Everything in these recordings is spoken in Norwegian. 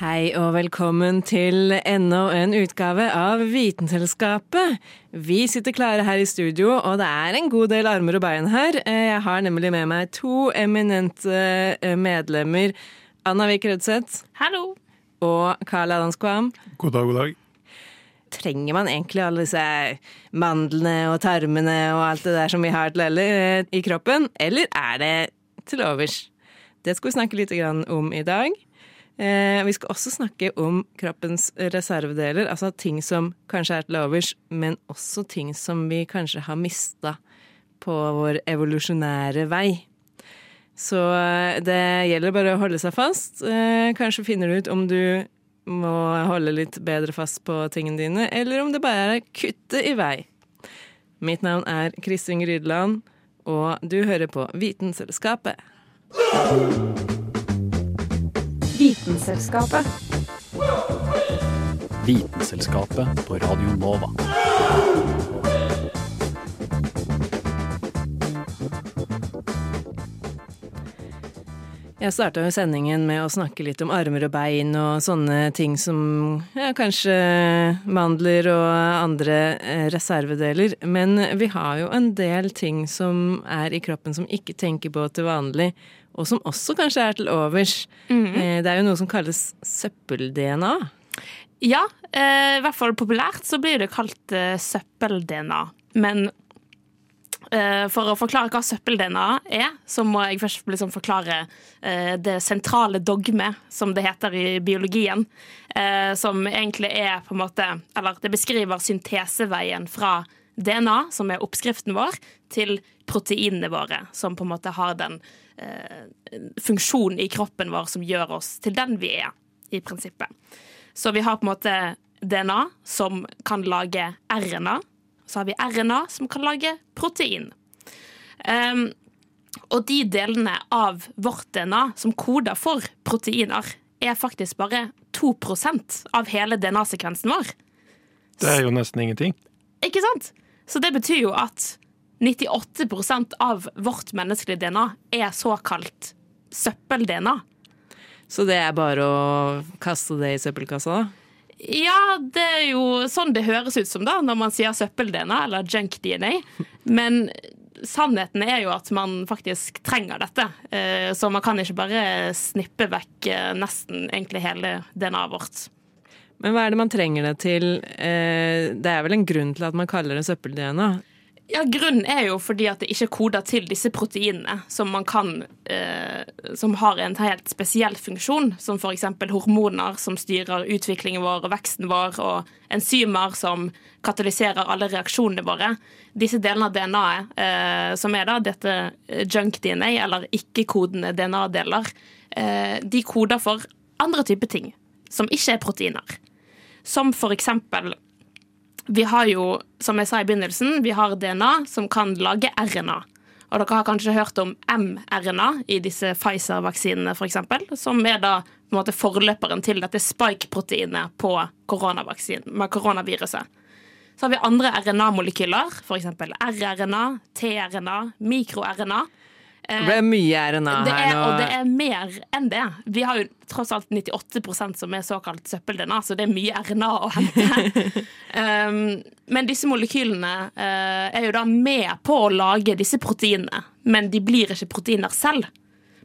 Hei og velkommen til enda en utgave av Vitenselskapet. Vi sitter klare her i studio, og det er en god del armer og bein her. Eh, Jeg har nemlig med meg to eminente eh, medlemmer. Anna Vik Rødseth Hallo. og Karl Adamskvam. God dag, god dag. Trenger man egentlig alle disse mandlene og tarmene og alt det der som vi har til alle eh, i kroppen, eller er det til overs? Det skal vi snakke litt om i dag. Eh, vi skal også snakke om kroppens reservedeler, altså ting som kanskje er til overs, men også ting som vi kanskje har mista på vår evolusjonære vei. Så eh, det gjelder bare å holde seg fast. Eh, kanskje finner du ut om du må holde litt bedre fast på tingene dine, eller om det bare er å kutte i vei. Mitt navn er Kristin Rydland, og du hører på Vitenselskapet. Vitenselskapet. Vitenselskapet på Radio Nova. Jeg starta jo sendingen med å snakke litt om armer og bein og sånne ting som ja, kanskje mandler og andre eh, reservedeler. Men vi har jo en del ting som er i kroppen som ikke tenker på til vanlig, og som også kanskje er til overs. Eh, Det er jo noe som kalles søppel-DNA. Ja, eh, i hvert fall populært så blir det kalt søppel-DNA. Men for å forklare hva søppel-DNA er, så må jeg først liksom forklare eh, det sentrale dogme, som det heter i biologien. Eh, som egentlig er på en måte Eller det beskriver synteseveien fra DNA, som er oppskriften vår, til proteinene våre, som på en måte har den eh, funksjonen i kroppen vår som gjør oss til den vi er, i prinsippet. Så vi har på en måte DNA som kan lage RNA. Så har vi RNA som kan lage protein. Um, og de delene av vårt DNA som koder for proteiner, er faktisk bare 2% av hele DNA-sekvensen vår. Det er jo nesten ingenting. Ikke sant? Så det betyr jo at 98% av vårt menneskelige DNA er såkalt søppel-DNA. Så det er bare å kaste det i søppelkassa, da? Ja, det er jo sånn det høres ut som da, når man sier søppel-DNA eller junk-DNA. Men sannheten er jo at man faktisk trenger dette. Eh, Så man kan ikke bare snippe vekk eh, nesten egentlig hele DNA-et vårt. Men hva er det man trenger det til? Eh, Det er vel en grunn til at man kaller det søppel-DNA? Ja, Grunnen er jo fordi at det ikke koder til disse proteinene som man kan eh, Som har en helt spesiell funksjon, som f.eks. hormoner som styrer utviklingen vår og veksten vår, og enzymer som katalyserer alle reaksjonene våre. Disse delene av DNA-et, eh, som er da dette junk-DNA, eller ikke-kodende DNA-deler, eh, de koder for andre typer ting som ikke er proteiner. Som for eksempel vi har jo, som jeg sa i begynnelsen, vi har DNA som kan lage RNA. Og dere har kanskje hørt om mRNA i disse Pfizer-vaksinene f.eks., som er da på en måte forløperen til dette spike-proteinet på koronaviruset. Så har vi andre RNA-molekyler, f.eks. rRNA, tRNA, mikro-RNA. Det ble mye RNA Det her er, nå. og det er mer enn det. Vi har jo tross alt 98% som er såkalt søppel-DNA, så det er mye RNA å hente. um, men disse molekylene uh, er jo da med på å lage disse proteinene, men de blir ikke proteiner selv.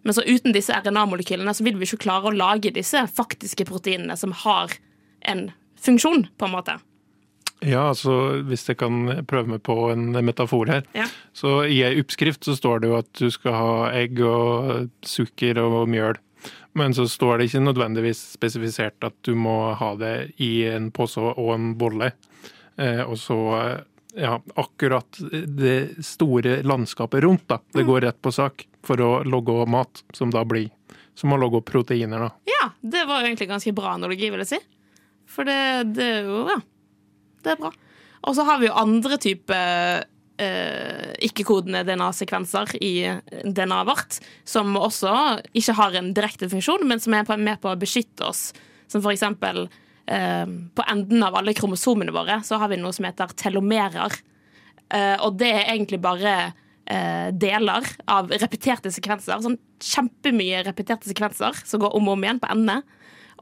Men så uten disse RNA-molekylene så vil vi ikke klare å lage disse faktiske proteinene som har en funksjon, på en måte. Ja, altså hvis jeg kan prøve meg på en metafor her. Ja. Så i ei oppskrift så står det jo at du skal ha egg og sukker og mjøl. Men så står det ikke nødvendigvis spesifisert at du må ha det i en pose og en bolle. Eh, og så ja, akkurat det store landskapet rundt. da. Det går rett på sak for å logge mat, som da blir som å logge proteiner. da. Ja, det var jo egentlig ganske bra analogi, vil jeg si. For det, det er jo Ja, det er bra. Og så har vi jo andre typer eh, ikke-kodende DNA-sekvenser i DNA-et vårt, som også ikke har en direkte funksjon, men som er med på å beskytte oss. Som for eksempel eh, på enden av alle kromosomene våre så har vi noe som heter telomerer. Eh, og det er egentlig bare eh, deler av repeterte sekvenser. Sånn kjempemye repeterte sekvenser som går om og om igjen på endene.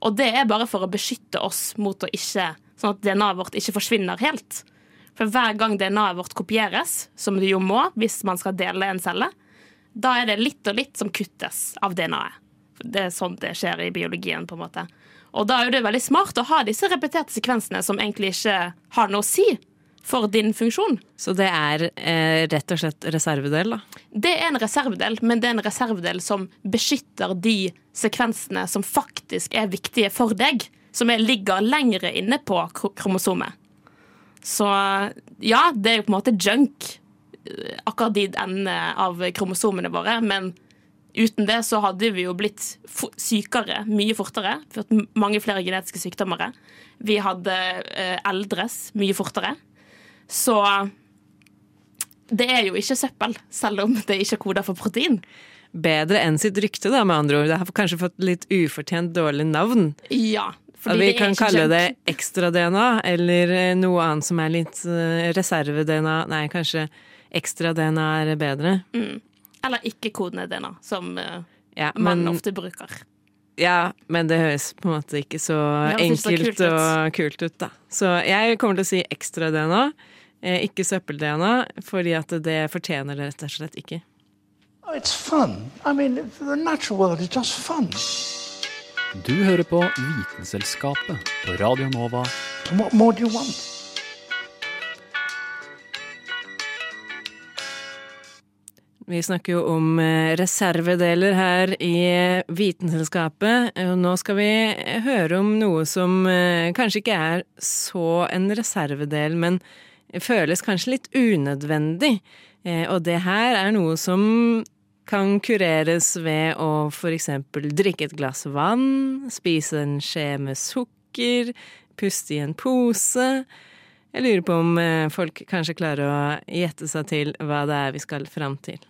Og det er bare for å beskytte oss mot å ikke Sånn at DNA-et vårt ikke forsvinner helt. For hver gang DNA-et vårt kopieres, som det jo må hvis man skal dele en celle, da er det litt og litt som kuttes av DNA-et. Det er sånn det skjer i biologien, på en måte. Og da er det veldig smart å ha disse repeterte sekvensene som egentlig ikke har noe å si for din funksjon. Så det er eh, rett og slett reservedel, da. Det er en reservedel, men det er en reservedel som beskytter de sekvensene som faktisk er viktige for deg, som er, ligger lengre inne på kromosomet. Så ja, det er jo på en måte junk, eh, akkurat de endene av kromosomene våre, men uten det så hadde vi jo blitt sykere mye fortere, fått mange flere genetiske sykdommer. Vi hadde eh, eldres mye fortere. Så det er jo ikke søppel, selv om det ikke er koder for protein. Bedre enn sitt rykte, da, med andre ord. Det har kanskje fått litt ufortjent dårlig navn. Ja, fordi vi det er kan ikke kalle det ekstra-DNA, eller eh, noe annet som er litt eh, reserve-DNA. Nei, kanskje ekstra-DNA er bedre. Eller ikke-kodene DNA, som eh, Ja, man men, ofte bruker. ja, men det høres på en måte ikke så enkelt kult og kult ut, da. Så jeg kommer til å si ekstra-DNA, ikke søppel-DNA, fordi at det fortjener det rett og slett ikke. Oh, it's fun. I mean, the natural world is just fun. Du hører på Vitenselskapet på Radio Nova. What more do you want? Vi snakker jo om eh, reservedeler her i eh, Vitenselskapet, nå skal vi høre om noe som eh, kanskje ikke er så en reservedel, men føles kanskje litt unødvendig. Eh, Og det her er noe som kan kureres ved å eksempel drikke et glass vann, spise en skje med sukker, puste i en pose. Jeg lurer på om eh, folk kanskje klarer å gjette seg til hva det er vi skal fram til.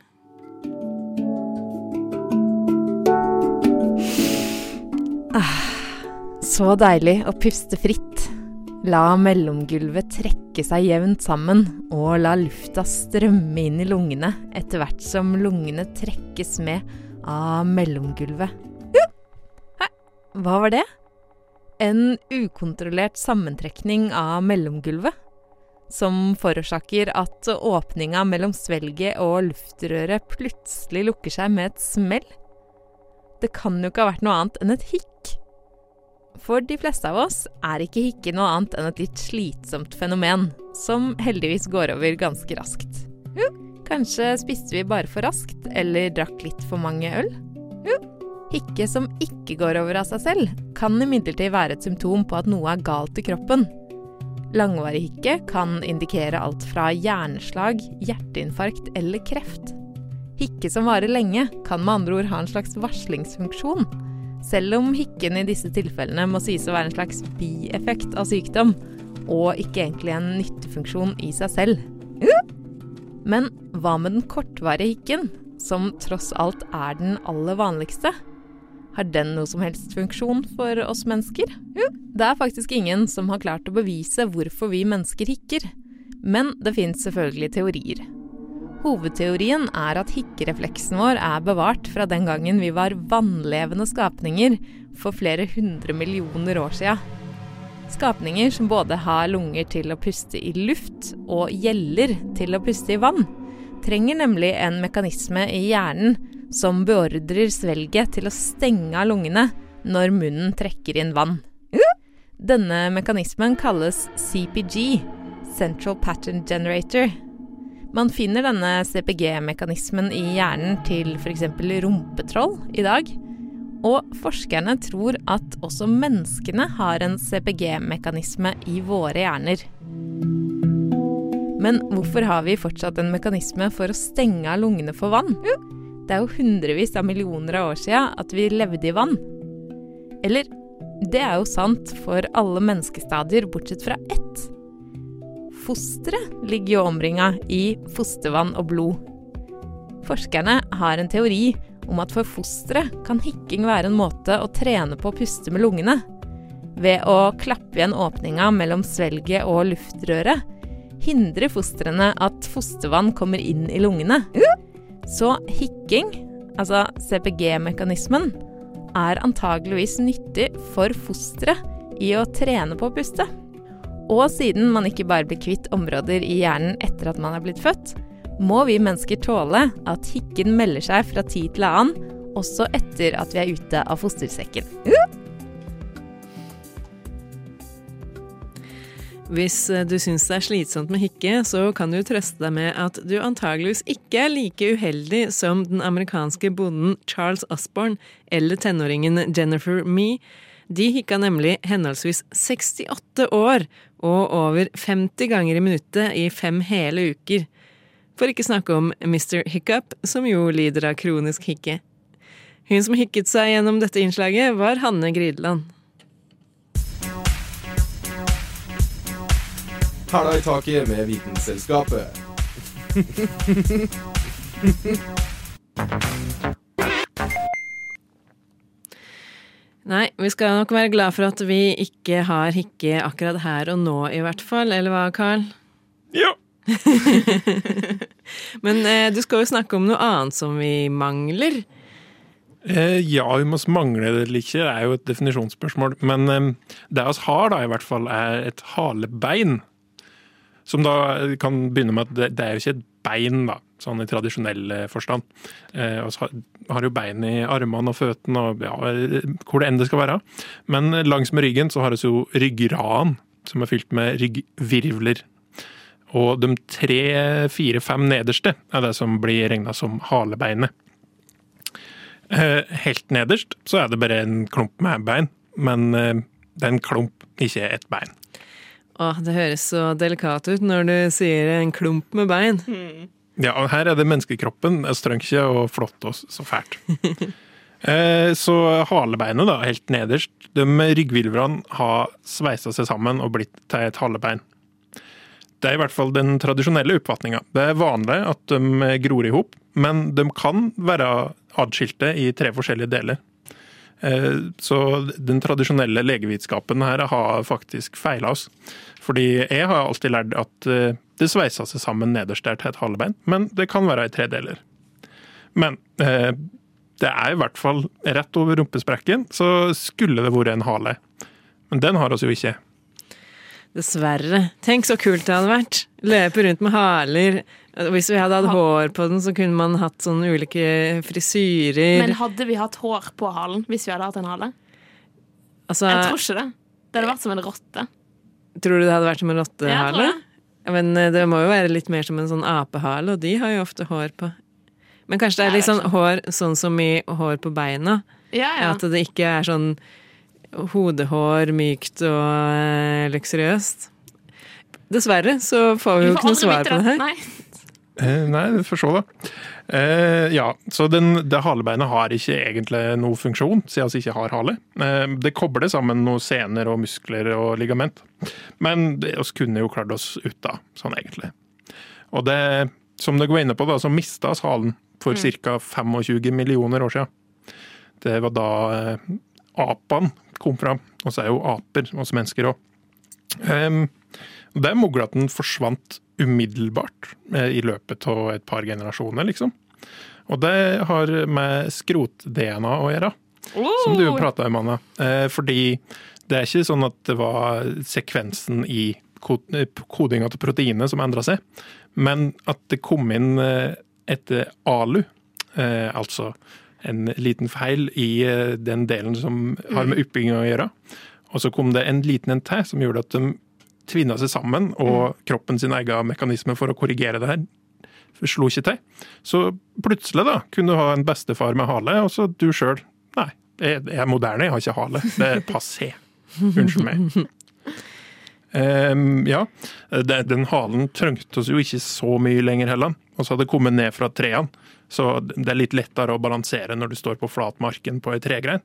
Så deilig å puste fritt. La mellomgulvet trekke seg jevnt sammen, og la lufta strømme inn i lungene etter hvert som lungene trekkes med av mellomgulvet. Hæ? Hva var det? En ukontrollert sammentrekning av mellomgulvet, som forårsaker at åpninga mellom svelget og luftrøret plutselig lukker seg med et smell. Det kan jo ikke ha vært noe annet enn et hikk. For de fleste av oss er ikke hikke noe annet enn et litt slitsomt fenomen, som heldigvis går over ganske raskt. Kanskje spiste vi bare for raskt, eller drakk litt for mange øl? Hikke som ikke går over av seg selv, kan imidlertid være et symptom på at noe er galt i kroppen. Langvarig hikke kan indikere alt fra hjerneslag, hjerteinfarkt eller kreft. Hikke som varer lenge, kan med andre ord ha en slags varslingsfunksjon. Selv om hikken i disse tilfellene må sies å være en slags bieffekt av sykdom, og ikke egentlig en nyttefunksjon i seg selv. Men hva med den kortvarige hikken, som tross alt er den aller vanligste? Har den noe som helst funksjon for oss mennesker? Jo, det er faktisk ingen som har klart å bevise hvorfor vi mennesker hikker. Men det fins selvfølgelig teorier. Hovedteorien er at hikkerefleksen vår er bevart fra den gangen vi var vannlevende skapninger for flere hundre millioner år sia. Skapninger som både har lunger til å puste i luft og gjeller til å puste i vann, trenger nemlig en mekanisme i hjernen som beordrer svelget til å stenge av lungene når munnen trekker inn vann. Denne mekanismen kalles CPG, Central Pattern Generator. Man finner denne CPG-mekanismen i hjernen til f.eks. rumpetroll i dag. Og forskerne tror at også menneskene har en CPG-mekanisme i våre hjerner. Men hvorfor har vi fortsatt en mekanisme for å stenge av lungene for vann? Det er jo hundrevis av millioner av år sia at vi levde i vann. Eller det er jo sant for alle menneskestadier bortsett fra ett. Fosteret ligger jo omringa i fostervann og blod. Forskerne har en teori om at for fosteret kan hikking være en måte å trene på å puste med lungene. Ved å klappe igjen åpninga mellom svelget og luftrøret hindrer fostrene at fostervann kommer inn i lungene. Så hikking, altså CPG-mekanismen, er antageligvis nyttig for fosteret i å trene på å puste. Og siden man ikke bare blir kvitt områder i hjernen etter at man er blitt født, må vi mennesker tåle at hikken melder seg fra tid til annen, også etter at vi er ute av fostersekken. Hvis eh, du syns det er slitsomt med hikke, så kan du trøste deg med at du antageligvis ikke er like uheldig som den amerikanske bonden Charles Osborne eller tenåringen Jennifer Me. De hikka nemlig henholdsvis 68 år og over 50 ganger i minuttet i fem hele uker. For ikke snakke om Mr. Hiccup, som jo lider av kronisk hikke. Hun som hikket seg gjennom dette innslaget, var Hanne Grideland. Hæla i taket med Vitenselskapet. Nei, vi skal nok være glad for at vi ikke har hikke akkurat her og nå, i hvert fall. Eller hva, Carl? Ja. Men eh, du skal jo snakke om noe annet som vi mangler. Eh, ja, vi må mangle det eller ikke, det er jo et definisjonsspørsmål. Men eh, det vi har, da, i hvert fall, er et halebein. Som da kan begynne med at det, det er jo ikke et bein, da, sånn i tradisjonell eh, forstand. Eh, og så har, jo bein i armene og føttene og ja, hvor det enn det skal være. Men langs med ryggen så har vi jo ryggraden, som er fylt med ryggvirvler. Og de tre, fire, fem nederste er det som blir regna som halebeinet. Eh, helt nederst så er det bare en klump med bein, men eh, det er en klump, ikke et bein. Åh, det høres så delikat ut når du sier en klump med bein. Ja, og her er det menneskekroppen. Strønkje og flott og så fælt. Eh, så halebeinet, da, helt nederst, de rygghvilverne har sveisa seg sammen og blitt til et halebein. Det er i hvert fall den tradisjonelle oppfatninga. Det er vanlig at de gror i hop, men de kan være adskilte i tre forskjellige deler. Eh, Så den tradisjonelle legevitenskapen her har faktisk feila oss. Fordi jeg har alltid lært at eh, det sveisa seg sammen nederst der til et halebein, men det kan være i tre deler. Men eh, det er i hvert fall rett over rumpesprekken, så skulle det vært en hale. Men den har oss jo ikke. Dessverre. Tenk så kult det hadde vært. Løpe rundt med haler. Hvis vi hadde hatt hår på den, så kunne man hatt sånne ulike frisyrer. Men hadde vi hatt hår på halen hvis vi hadde hatt en hale? altså, Jeg tror ikke det. Det hadde vært som en rotte. tror du det hadde vært som en rottehale? Ja, Men eh, det må jo være litt mer som en sånn apehale, og de har jo ofte hår på. Men kanskje det er litt sånn hår sånn som i hår på beina? Ja, ja. At det ikke er sånn hodehår, mykt og eh, luksuriøst. Dessverre så får vi jo ikke noe svar på det her. Nei. Eh, Nei, vi får se, da. Eh, ja, så den, det halebeinet har ikke egentlig noe funksjon, siden vi ikke har hale. Eh, det kobler sammen noen sener og muskler og ligament. Men det oss kunne jo klart oss ut av, sånn egentlig. Og det, som dere var inne på, da, så mista oss halen for ca. 25 millioner år siden. Det var da eh, apene kom fra. Og så er jo aper, også mennesker òg. Um, det er mulig at den forsvant umiddelbart eh, i løpet av et par generasjoner, liksom. Og det har med skrot-DNA å gjøre, som du jo prata om, Anna. Eh, fordi det er ikke sånn at det var sekvensen i eh, kodinga til proteinet som endra seg, men at det kom inn et alu, eh, altså en liten feil i eh, den delen som har med oppbygginga å gjøre. Og så kom det en liten en til som gjorde at de tvinna seg sammen, og kroppen sin egen mekanisme for å korrigere det her slo ikke til. Så plutselig da, kunne du ha en bestefar med hale, og så du sjøl Nei, jeg jeg er moderne, jeg har ikke hale. Det er passé. Unnskyld meg. Um, ja, den halen trengte oss jo ikke så mye lenger heller. Og så hadde det kommet ned fra trærne, så det er litt lettere å balansere når du står på flatmarken på ei tregrein.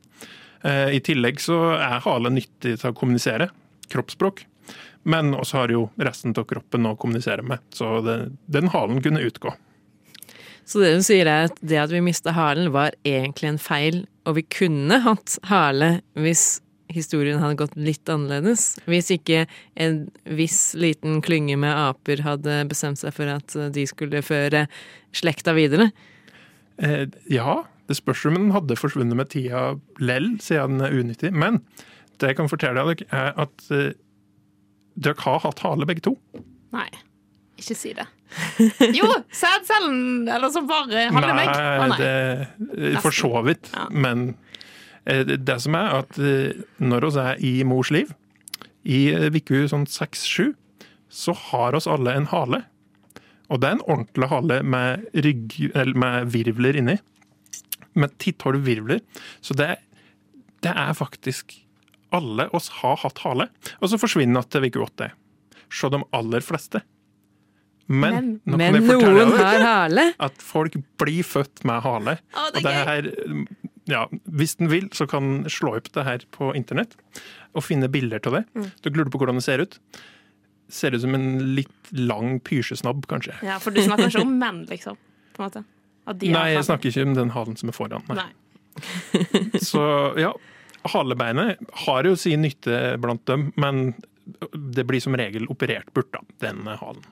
Eh, I tillegg så er halen nyttig til å kommunisere, kroppsspråk. Men også har jo resten av kroppen å kommunisere med, så det, den halen kunne utgå. Så det du sier er at det at vi mista halen, var egentlig en feil, og vi kunne hatt hale hvis historien hadde gått litt annerledes. Hvis ikke en viss liten klynge med aper hadde bestemt seg for at de skulle føre slekta videre. Eh, ja, det spørs om den hadde forsvunnet med tida lell, siden den er unyttig. Men det jeg kan fortelle dere, er at eh, dere har hatt hale begge to. Nei, ikke si det. Jo, sædcellen, eller som bare handler meg. Å, Nei, nei. det for så vidt. Ja. Men eh, det som er at eh, når vi er i mors liv, i eh, uke sånn seks-sju, så har oss alle en hale. Og det er en ordentlig hale med, rygg, eller med virvler inni. Med titthårde virvler. Så det, det er faktisk Alle oss har hatt hale. Og så forsvinner det til åt det. Se de aller fleste. Men, men, Men noen har hale. at folk blir født med hale. Å, det er og det her, ja, hvis den vil, så kan slå opp det her på internett og finne bilder av det. Mm. Du lurer på hvordan det ser ut. Ser ut som en litt lang pysjesnabb, kanskje. Ja, for du snakker ikke om menn, liksom. På en måte. De Nei, jeg snakker ikke om den halen som er foran. Nei. Nei. Så ja, halebeinet har jo sin nytte blant dem, men det blir som regel operert bort, da, den halen.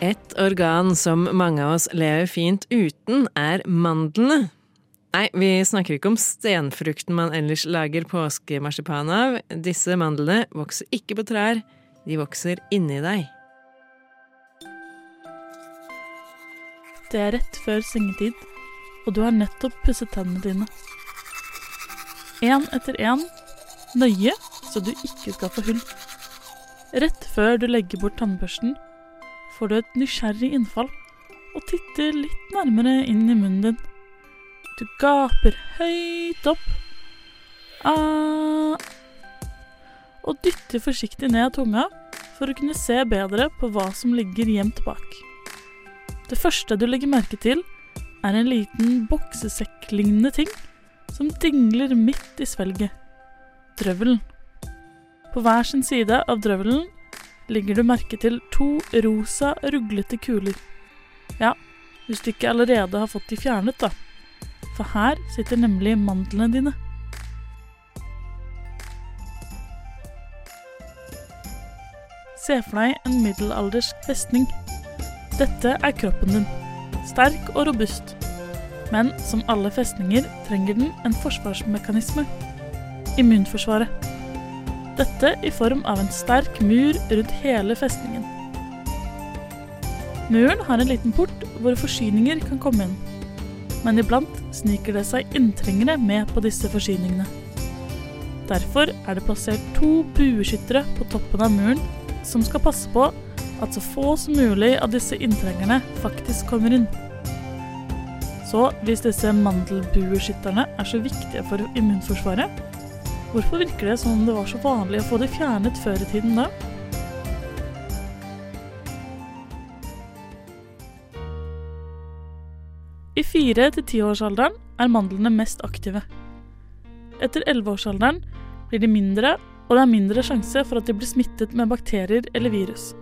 Et organ som mange av oss lever fint uten, er mandlene. Nei, vi snakker ikke om stenfrukten man ellers lager påskemarsipan av. Disse mandlene vokser ikke på trær, de vokser inni deg. Det er rett før sengetid, og du har nettopp pusset tennene dine. Én etter én, nøye så du ikke skal få hull. Rett før du legger bort tannbørsten, får du et nysgjerrig innfall og titter litt nærmere inn i munnen din. Du gaper høyt opp. Ah. Og dytter forsiktig ned tunga for å kunne se bedre på hva som ligger gjemt bak. Det første du legger merke til, er en liten boksesekklignende ting som dingler midt i svelget. Drøvelen. På hver sin side av drøvelen legger du merke til to rosa, ruglete kuler. Ja, hvis du ikke allerede har fått de fjernet, da. For her sitter nemlig mandlene dine. Se for deg en middelaldersk festning. Dette er kroppen din. Sterk og robust. Men som alle festninger trenger den en forsvarsmekanisme. Immunforsvaret. Dette i form av en sterk mur rundt hele festningen. Muren har en liten port hvor forsyninger kan komme inn. Men iblant sniker det seg inntrengere med på disse forsyningene. Derfor er det plassert to bueskyttere på toppen av muren som skal passe på at så få som mulig av disse inntrengerne faktisk kommer inn. Så hvis disse mandelbueskytterne er så viktige for immunforsvaret, hvorfor virker det som om det var så vanlig å få det fjernet før i tiden da? I fire- til tiårsalderen er mandlene mest aktive. Etter elleveårsalderen blir de mindre, og det er mindre sjanse for at de blir smittet med bakterier eller virus.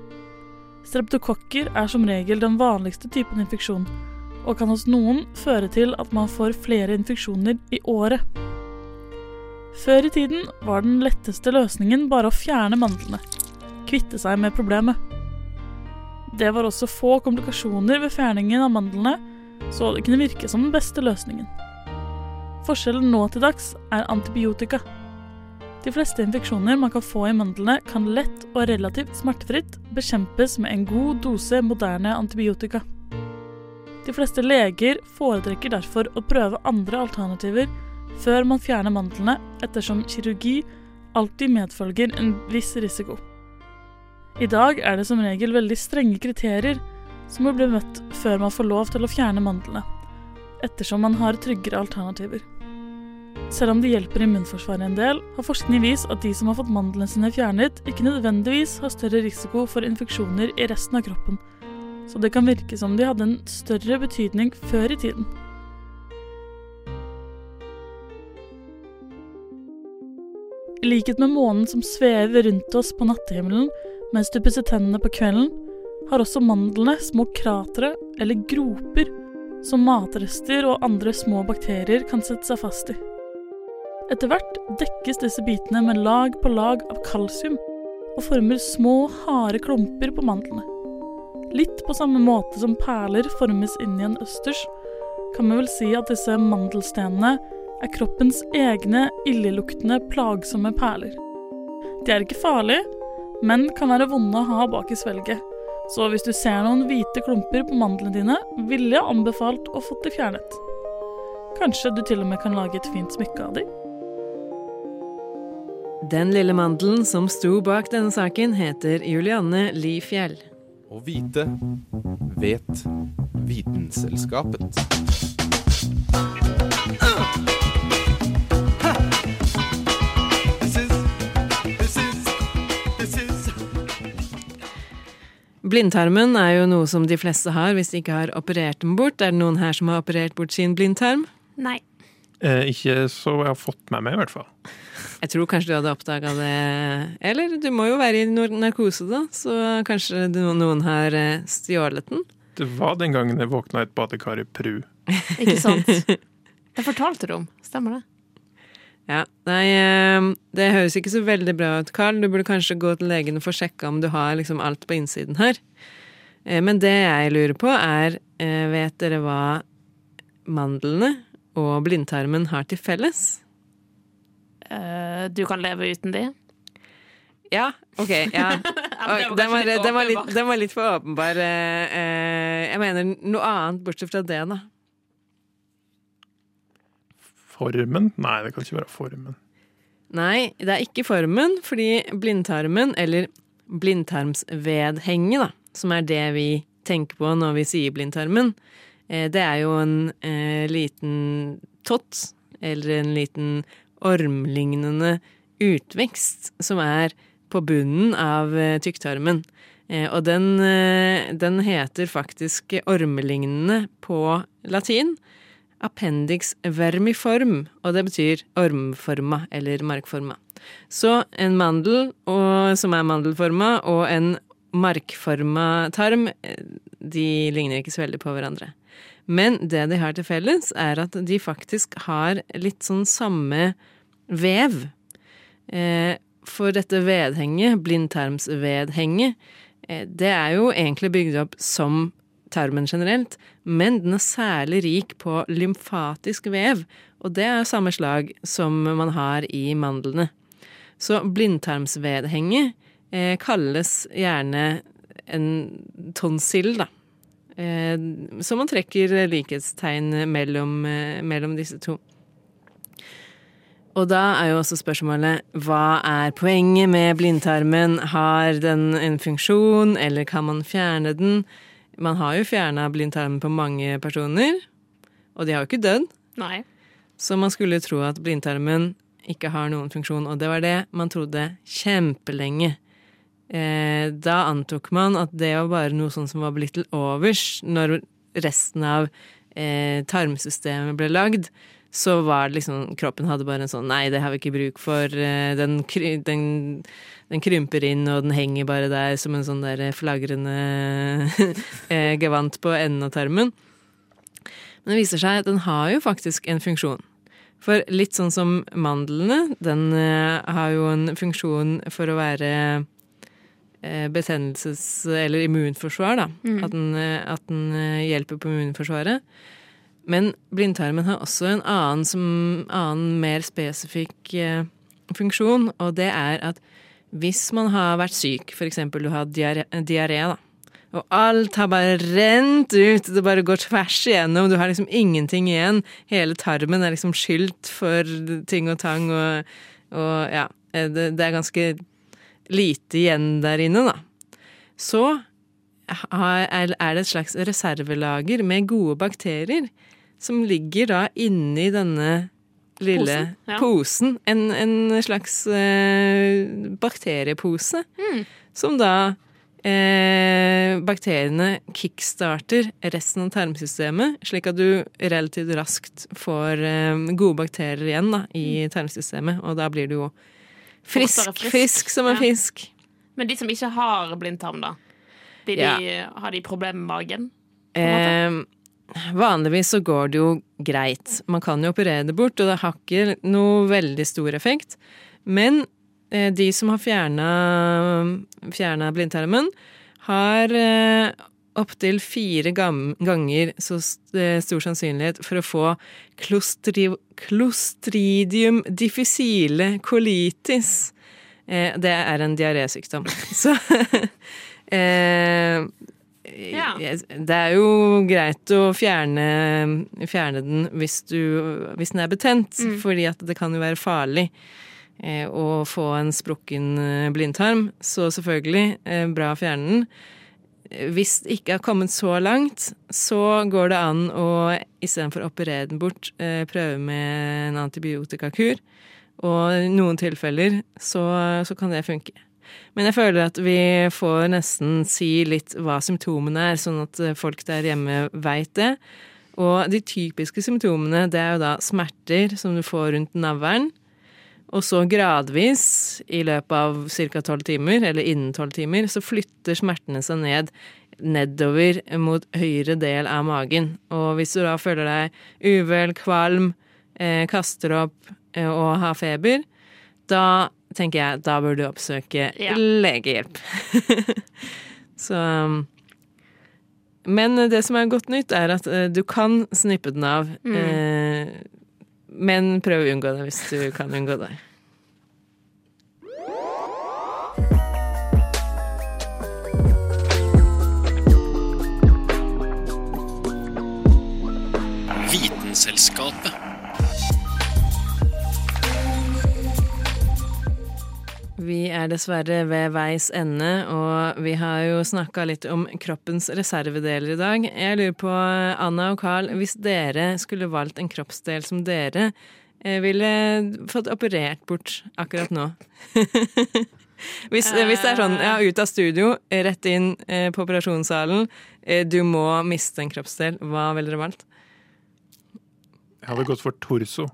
Streptokokker er som regel den vanligste typen infeksjon, og kan hos noen føre til at man får flere infeksjoner i året. Før i tiden var den letteste løsningen bare å fjerne mandlene, kvitte seg med problemet. Det var også få komplikasjoner ved fjerningen av mandlene, så det kunne virke som den beste løsningen. Forskjellen nå til dags er antibiotika. De fleste infeksjoner man kan få i mandlene, kan lett og relativt smertefritt bekjempes med en god dose moderne antibiotika. De fleste leger foretrekker derfor å prøve andre alternativer før man fjerner mandlene, ettersom kirurgi alltid medfølger en viss risiko. I dag er det som regel veldig strenge kriterier som må bli møtt før man får lov til å fjerne mandlene, ettersom man har tryggere alternativer. Selv om det hjelper immunforsvaret en del, har forskning vist at de som har fått mandlene sine fjernet, ikke nødvendigvis har større risiko for infeksjoner i resten av kroppen, så det kan virke som de hadde en større betydning før i tiden. I likhet med månen som svever rundt oss på nattehimmelen mens du pusser tennene på kvelden, har også mandlene små kratre eller groper som matrester og andre små bakterier kan sette seg fast i. Etter hvert dekkes disse bitene med lag på lag av kalsium og former små, harde klumper på mandlene. Litt på samme måte som perler formes inn i en østers, kan vi vel si at disse mandelstenene er kroppens egne illeluktende, plagsomme perler. De er ikke farlige, men kan være vonde å ha bak i svelget. Så hvis du ser noen hvite klumper på mandlene dine, ville jeg anbefalt å få de fjernet. Kanskje du til og med kan lage et fint smykke av dem? Den lille mandelen som sto bak denne saken, heter Julianne Lifjell. Å vite vet Vitenselskapet. Blindtarmen er jo noe som de fleste har hvis de ikke har operert den bort. Er det noen her som har operert bort sin blindtarm? Nei. Eh, ikke så jeg har fått med meg, i hvert fall. Jeg tror kanskje du hadde oppdaga det Eller du må jo være i narkose, da, så kanskje noen har eh, stjålet den? Det var den gangen jeg våkna i et badekar i Pru. Ikke sant? Det fortalte du om. Stemmer det? Ja, nei, eh, det høres ikke så veldig bra ut, Carl. Du burde kanskje gå til legen og få sjekka om du har liksom alt på innsiden her. Eh, Men det jeg lurer på, er eh, Vet dere hva mandlene og blindtarmen har til felles? Du kan leve uten de. Ja, OK. ja. men det var Den var, den var, litt, den var litt for åpenbar. Jeg mener noe annet bortsett fra det, da. Formen? Nei, det kan ikke være formen. Nei, det er ikke formen, fordi blindtarmen, eller blindtarmsvedhenget, som er det vi tenker på når vi sier blindtarmen, eh, det er jo en eh, liten tott, eller en liten ormlignende utvekst, som er på bunnen av eh, tykktarmen. Eh, og den, den heter faktisk ormelignende på latin. Appendix vermiform, og det betyr ormforma eller markforma. Så en mandel og, som er mandelforma, og en markforma tarm, de ligner ikke så veldig på hverandre. Men det de har til felles, er at de faktisk har litt sånn samme vev. Eh, For dette vedhenget, blindtarmsvedhenget, eh, det er jo egentlig bygd opp som tarmen generelt, men den er særlig rik på lymfatisk vev, og det er samme slag som man har i mandlene. Så blindtarmsvedhenge eh, kalles gjerne en tonsill, da. Eh, så man trekker likhetstegn mellom, eh, mellom disse to. Og da er jo også spørsmålet hva er poenget med blindtarmen? Har den en funksjon, eller kan man fjerne den? Man har jo fjerna blindtarmen på mange personer, og de har jo ikke dødd. Nei. Så man skulle tro at blindtarmen ikke har noen funksjon, og det var det man trodde kjempelenge. Eh, da antok man at det var bare noe sånt som var blitt til overs når resten av eh, tarmsystemet ble lagd. Så var det liksom Kroppen hadde bare en sånn Nei, det har vi ikke bruk for. eh, Den, den, den krymper inn, og den henger bare der som en sånn der flagrende eh, gevant på enden av tarmen. Men det viser seg at den har jo faktisk en funksjon. For litt sånn som mandlene, den eh, har jo en funksjon for å være betennelses- eller immunforsvar, da. Mm. At den, at den hjelper på immunforsvaret. Men blindtarmen har også en annen, som, annen mer spesifikk eh, funksjon, og det er at hvis man har vært syk, eksempel du har diaré, og alt har bare rent ut, det bare går tvers igjennom, du har liksom ingenting igjen, hele tarmen er liksom skylt for ting og tang, og, og ja, det, det er ganske lite igjen der inne, da. så er det et slags reservelager med gode bakterier som ligger da inni denne lille Posen, ja. posen. En, en slags eh, bakteriepose Mm. som da eh, bakteriene kickstarter resten av tarmsystemet, slik at du relativt raskt får eh, gode bakterier igjen da, i tarmsystemet, og da blir du jo frisk, frisk. Frisk, som en Ja. fisk. Men de som ikke har blindtarm, da? De, Har de problemer med magen? Eh, vanligvis så går det jo greit. Man kan jo operere det bort, og det har ikke noe veldig stor effekt. Men eh, de som har fjerna, blindtarmen, har eh, opptil fire ganger så eh, stor sannsynlighet for å få klostri, klostridium difficile colitis. Det er en diarésykdom. Så Ja. Det er jo greit å fjerne, fjerne den hvis, du, hvis den er betent, fordi at det kan jo være farlig eh, å få en sprukken eh, blindtarm. Så selvfølgelig, eh, bra å fjerne den. Hvis det ikke har kommet så langt, så går det an å istedenfor å operere den bort, eh, prøve med en antibiotikakur. Og i noen tilfeller så, så kan det funke. Men jeg føler at vi får nesten si litt hva symptomene er, sånn at eh, folk der hjemme veit det. Og de typiske symptomene, det er jo da smerter som du får rundt navlen. Og så gradvis, i løpet av ca. tolv timer, eller innen tolv timer, så flytter smertene seg ned nedover mot høyre del av magen. Og hvis du da føler deg uvel, kvalm, eh, kaster opp eh, og har feber, da tenker jeg da bør du oppsøke Ja. legehjelp. så um, Men det som er godt nytt, er at eh, du kan snippe den av. Eh, men prøv å unngå det hvis du kan unngå det. Vitenselskapet. Vi er dessverre ved veis ende, og vi har jo snakka litt om kroppens reservedeler i dag. Jeg lurer på, Anna og Carl, hvis dere skulle valgt en kroppsdel som dere eh, ville fått operert bort akkurat nå hvis, hvis det er sånn, ja, ut av studio, rett inn eh, på operasjonssalen, eh, du må miste en kroppsdel, hva ville dere valgt? Jeg hadde gått for torso.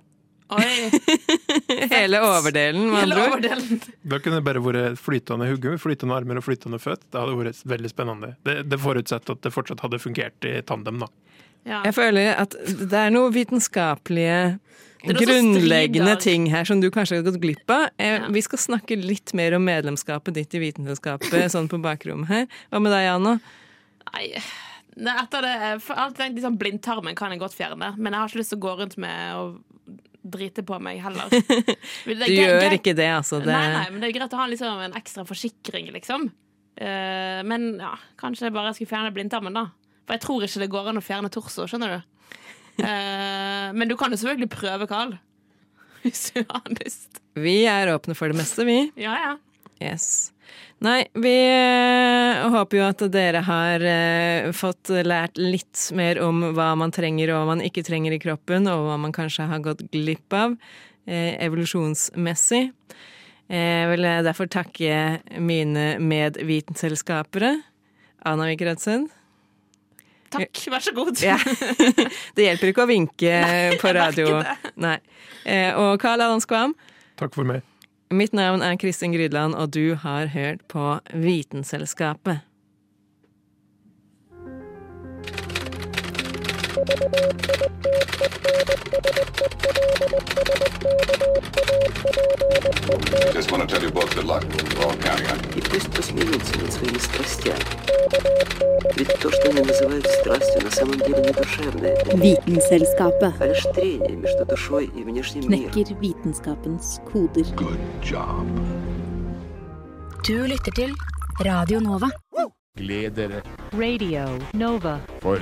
Oi! Hele overdelen, med Hele andre ord. Da kunne det bare vært flytende hugge, flytende armer og flytende føtt. Det hadde vært veldig spennende. Det, det forutsetter at det fortsatt hadde fungert i tandem, da. Ja. Jeg føler at det er noe vitenskapelige grunnleggende ting her som du kanskje har gått glipp av. Eh, Ja. Vi skal snakke litt mer om medlemskapet ditt i Vitenskapet sånn på bakrommet her. Hva med deg, Anna? Nei, Nei, etter det for alt liksom, Blindtarmen kan jeg godt fjerne, men jeg har ikke lyst til å gå rundt med og drite på meg heller. Er Du gjør ikke det, altså. Det, Nei, nei, men det er greit å ha liksom, en ekstra forsikring, liksom. Uh, men ja, kanskje jeg bare skulle fjerne blindtarmen, da. For jeg tror ikke det går an å fjerne torso, skjønner du. Uh, men du kan jo selvfølgelig prøve, Carl. Hvis du har lyst. Vi er åpne for det meste, vi. Ja, ja. Yes. Nei, vi eh, håper jo at dere har eh, fått lært litt mer om hva man trenger og hva man ikke trenger i kroppen, og hva man kanskje har gått glipp av eh, evolusjonsmessig. Jeg vil derfor takke mine medvitenselskapere. Anna Vik Takk, vær så god. Ja. Det hjelper ikke å vinke på jeg radio. Nei. Eh, Og Karl Adam Skvam. Takk for meg. Mitt navn er Kristin Grydland, og du har hørt på Vitenselskapet. Just want to tell you both good luck. We're all counting on you. И пусть посмеются над своими страстями. Ведь то, что они называют страстью, на самом деле не душевное, Vitenselskapet а лишь трение между душой и внешним миром. knekker vitenskapens koder. Good job. Du lytter til Radio Nova. Gled dere, Radio Nova. for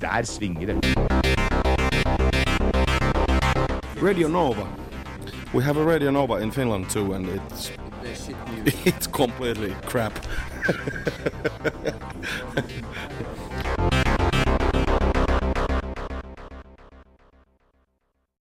der svinger det. Radio Nova. We have a Radio Nova in Finland too, and it's It's completely crap.